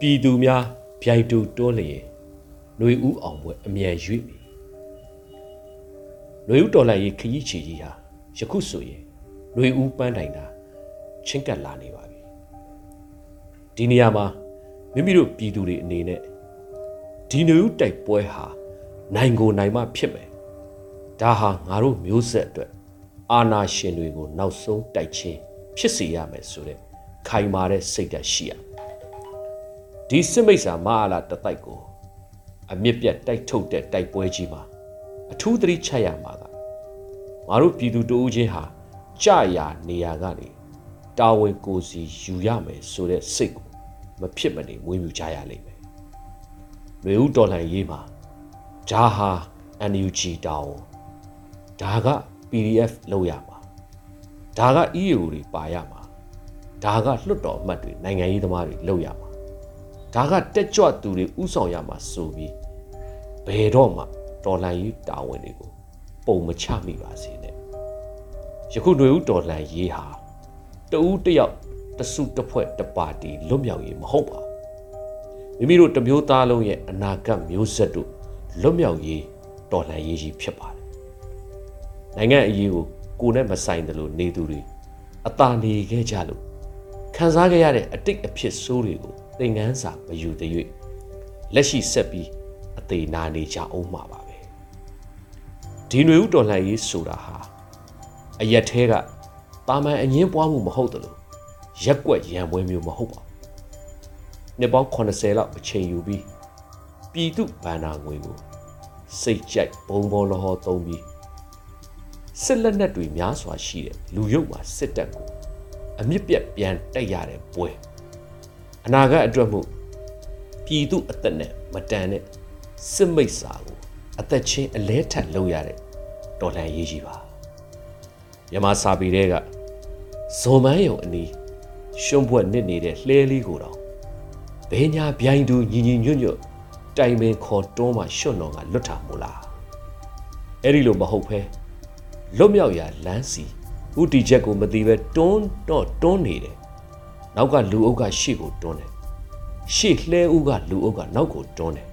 ပြည်သူများဗျိုက်တူတွန်းလျင်ຫນွေဦးအောင်ပွဲအမြန်ရွေ့ပြီຫນွေဦးတော်လိုက်ရေးခကြီးချီကြီးဟာယခုဆိုရင်ຫນွေဦးပန်းတိုင်တာချင်းကပ်လာနေပါပြီဒီနေရာမှာမိမိတို့ပြည်သူတွေအနေနဲ့ဒီຫນွေဦးတိုက်ပွဲဟာနိုင်ကိုနိုင်မှဖြစ်မယ် ဒါဟာငါတို့မျိုးဆက်အတွက်အာနာရှင်တွေကိုနောက်ဆုံးတိုက်ချင်းဖြစ်စေရမယ်ဆိုတဲ့ခိုင်မာတဲ့စိတ်ဓာတ်ရှိရမယ်ဒီစစ်မိတ်ဆာမဟာလာတတိုက်ကိုအမြင့်ပြတ်တိုက်ထုတ်တဲ့တိုက်ပွဲကြီးမှာအထူးသတိချရမှာကငါတို့ပြည်သူတဦးချင်းဟာကြာရာနေရာကနေတာဝန်ကိုယ်စီယူရမယ်ဆိုတဲ့စိတ်ကိုမဖြစ်မနေမွေးမြူကြရလိမ့်မယ်။လူဦးတော်လှန်ရေးမှာဂျာဟာ NUG တောင်း ဒါက PDF လောက်ရမှာဒါက EAO တွေပါရမှာဒါကလွတ်တော်အမတ်တွေနိုင်ငံရေးသမားတွေလောက်ရမှာဒါကတက်ကြွသူတွေဥဆောင်ရမှာဆိုပြီးဘယ်တော့မှတော်လှန်ရေးတာဝန်တွေကိုပုံမချမိပါစေနဲ့ယခုတွေဦးတော်လှန်ရေးဟာတဦးတစ်ယောက်တစ်စုတစ်ဖွဲ့တစ်ပါတီလွတ်မြောက်ရေးမဟုတ်ပါဘူးမိမိတို့တစ်မျိုးသားလုံးရဲ့အနာဂတ်မျိုးဆက်တို့လွတ်မြောက်ရေးတော်လှန်ရေးကြီးဖြစ်ပါတယ် နိုင်ငံအရေးကိုကိုယ်နဲ့မဆိုင်တယ်လို့နေသူတွေအသာနေခဲ့ကြလို့ခံစားခဲ့ရတဲ့အတိတ်အဖြစ်ဆိုးတွေကိုသင်ခန်းစာမယူသေး၍လက်ရှိဆက်ပြီးအသေးနာနေကြအောင်မှာပါပဲဒီຫນွေဥတော်လှန်ရေးဆိုတာဟာအရက်သေးကတာမန်အငင်းပွားမှုမဟုတ်တယ်လို့ရက်ကွက်ရံပွဲမျိုးမဟုတ်ပါဘူးနှစ်ပေါင်း80လောက်အချိန်ယူပြီးပြည်သူဗန္နာငွေကိုစိတ်ကြိုက်ဘုံဘောလဟောသုံးပြီး စစ်လက်နက်တွေများစွာရှိတဲ့လူရုပ်မှာစစ်တပ်ကိုအမြင့်ပြတ်ပြန်တိုက်ရတဲ့ပွဲအနာဂတ်အတွက်မှုပြည်သူအသက်နဲ့မတန်တဲ့စစ်မိတ်စာကိုအသက်ချင်းအလဲထက်လုပ်ရတဲ့တော်လှန်ရေးကြီးပါမြမစာပေတွေကဇုံမန်းယုံအနီးရှုံးဘွက်နစ်နေတဲ့လှဲလေးကိုတော့ဘဲညာဗျိုင်းသူညီညီညွတ်ညွတ်တိုင်ပင်ခေါ်တွန်းမှရွှွတ်တော်ကလွတ်တာမို့လားအဲ့ဒီလိုမဟုတ်ဖဲ လွတ်မြောက်ရာလမ်းစီဥတီချက်ကိုမသိပဲတွန်းတော့တွန်းနေတယ်နောက်ကလူအုပ်ကရှေ့ကိုတွန်းတယ်ရှေ့လှဲဦးကလူအုပ်ကနောက်ကိုတွန်းတယ်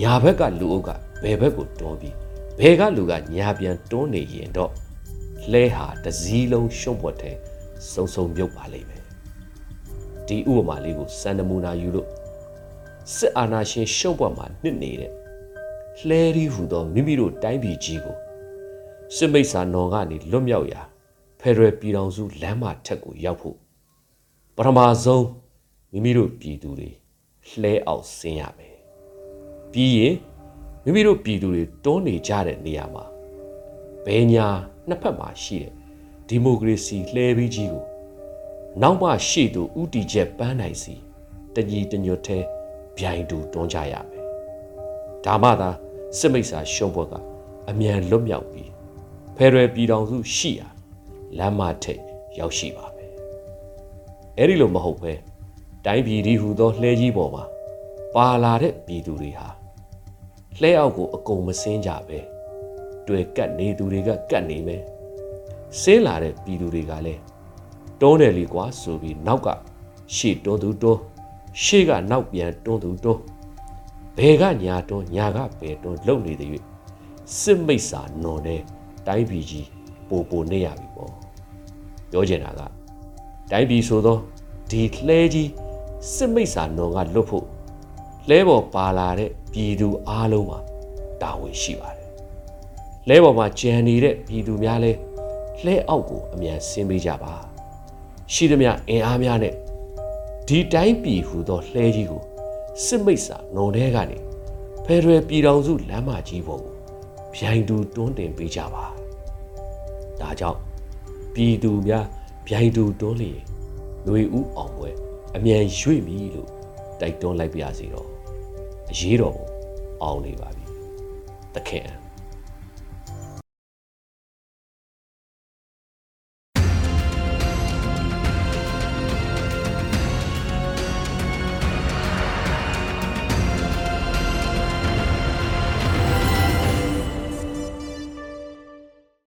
ညာဘက်ကလူအုပ်ကဘယ်ဘက်ကိုတွန်းပြီးဘယ်ကလူကညာပြန်တွန်းနေရင်တော့လှဲဟာတစည်းလုံးရှုံ့ပွက်တဲ့စုံစုံမြုပ်ပါလိမ့်မယ်ဒီဥပမာလေးကိုစံနမူနာယူလို့စစ်အာဏာရှင်ရှုံ့ပွက်မှာနှစ်နေတဲ့လှဲရီဟူသောမိမိတို့တိုင်းပြည်ကြီးကို စစ်မိတ်ဆာနော်ကနေလွတ်မြောက်ရာဖက်ဒရယ်ပြည်ထောင်စုလမ်းမထက်ကိုရောက်ဖို့ပထမဆုံးမိမိတို့ပြည်သူတွေလှဲအောင်ဆင်းရမယ်ပြီးရင်မိမိတို့ပြည်သူတွေတွန်းနေကြတဲ့နေရာမှာဘယ်ညာနှစ်ဖက်မှာရှိတဲ့ဒီမိုကရေစီလှဲပြီးကြီးကိုနောက်မှရှေ့သို့ဥတီချက်ပန်းနိုင်စီတညီတညွတ်သေးဗျိုင်တူတွန်းကြရမယ်ဒါမှသာစစ်မိတ်ဆာရှုံးဘွက်ကအမြန်လွတ်မြောက်ပြီး ဖယ်ရယ်ပြည်တော်စုရှိရာလမ်းမထိပ်ရောက်ရှိပါမယ်။အဲ့ဒီလိုမဟုတ်ပဲတိုင်းပြည်ဒီဟူသောလှဲကြီးပေါ်မှာပါလာတဲ့ပြည်သူတွေဟာလှဲအောက်ကိုအကုန်မစင်းကြပဲတွေ့ကတ်နေသူတွေကကတ်နေမယ်။ဆင်းလာတဲ့ပြည်သူတွေကလည်းတွန်းတယ်လေကွာဆိုပြီးနောက်ကရှေ့တွန်းသူတွန်းရှေ့ကနောက်ပြန်တွန်းသူတွန်းဘယ်ကညာတွန်းညာကဘယ်တွန်းလုံနေတဲ့၍စစ်မိတ်စာနော်တဲ့ တိုင်းပြည်ကြီးပိုပိုနေရပြီပေါ့ပြောချင်တာကတိုင်းပြည်ဆိုတော့ဒီလှဲကြီးစစ်မိတ်စာနော်ကလွတ်ဖို့လဲပေါ်ပါလာတဲ့ပြည်သူအားလုံးမှာတာဝန်ရှိပါတယ်လဲပေါ်မှာကြံနေတဲ့ပြည်သူများလဲလှဲအောက်ကိုအမြန်ဆင်းပေးကြပါရှိသမျှအင်အားများနဲ့ဒီတိုင်းပြည်ဟူသောလှဲကြီးကိုစစ်မိတ်စာနော်တဲကနေဖယ်ဒရယ်ပြည်တော်စုလမ်းမကြီးပေါ်ကို ဗျိုင်တူတွန်းတင်ပေးကြပါဒါကြောင့်ပြည်သူများဗျိုင်တူတွန်းလျင်ຫນွေဥအောင်ပွဲအမြန်ရွေ့ပြီလို့တိုက်တွန်းလိုက်ပါရစီတော့အရေးတော်ပုံအောင်နေပါပြီတခင်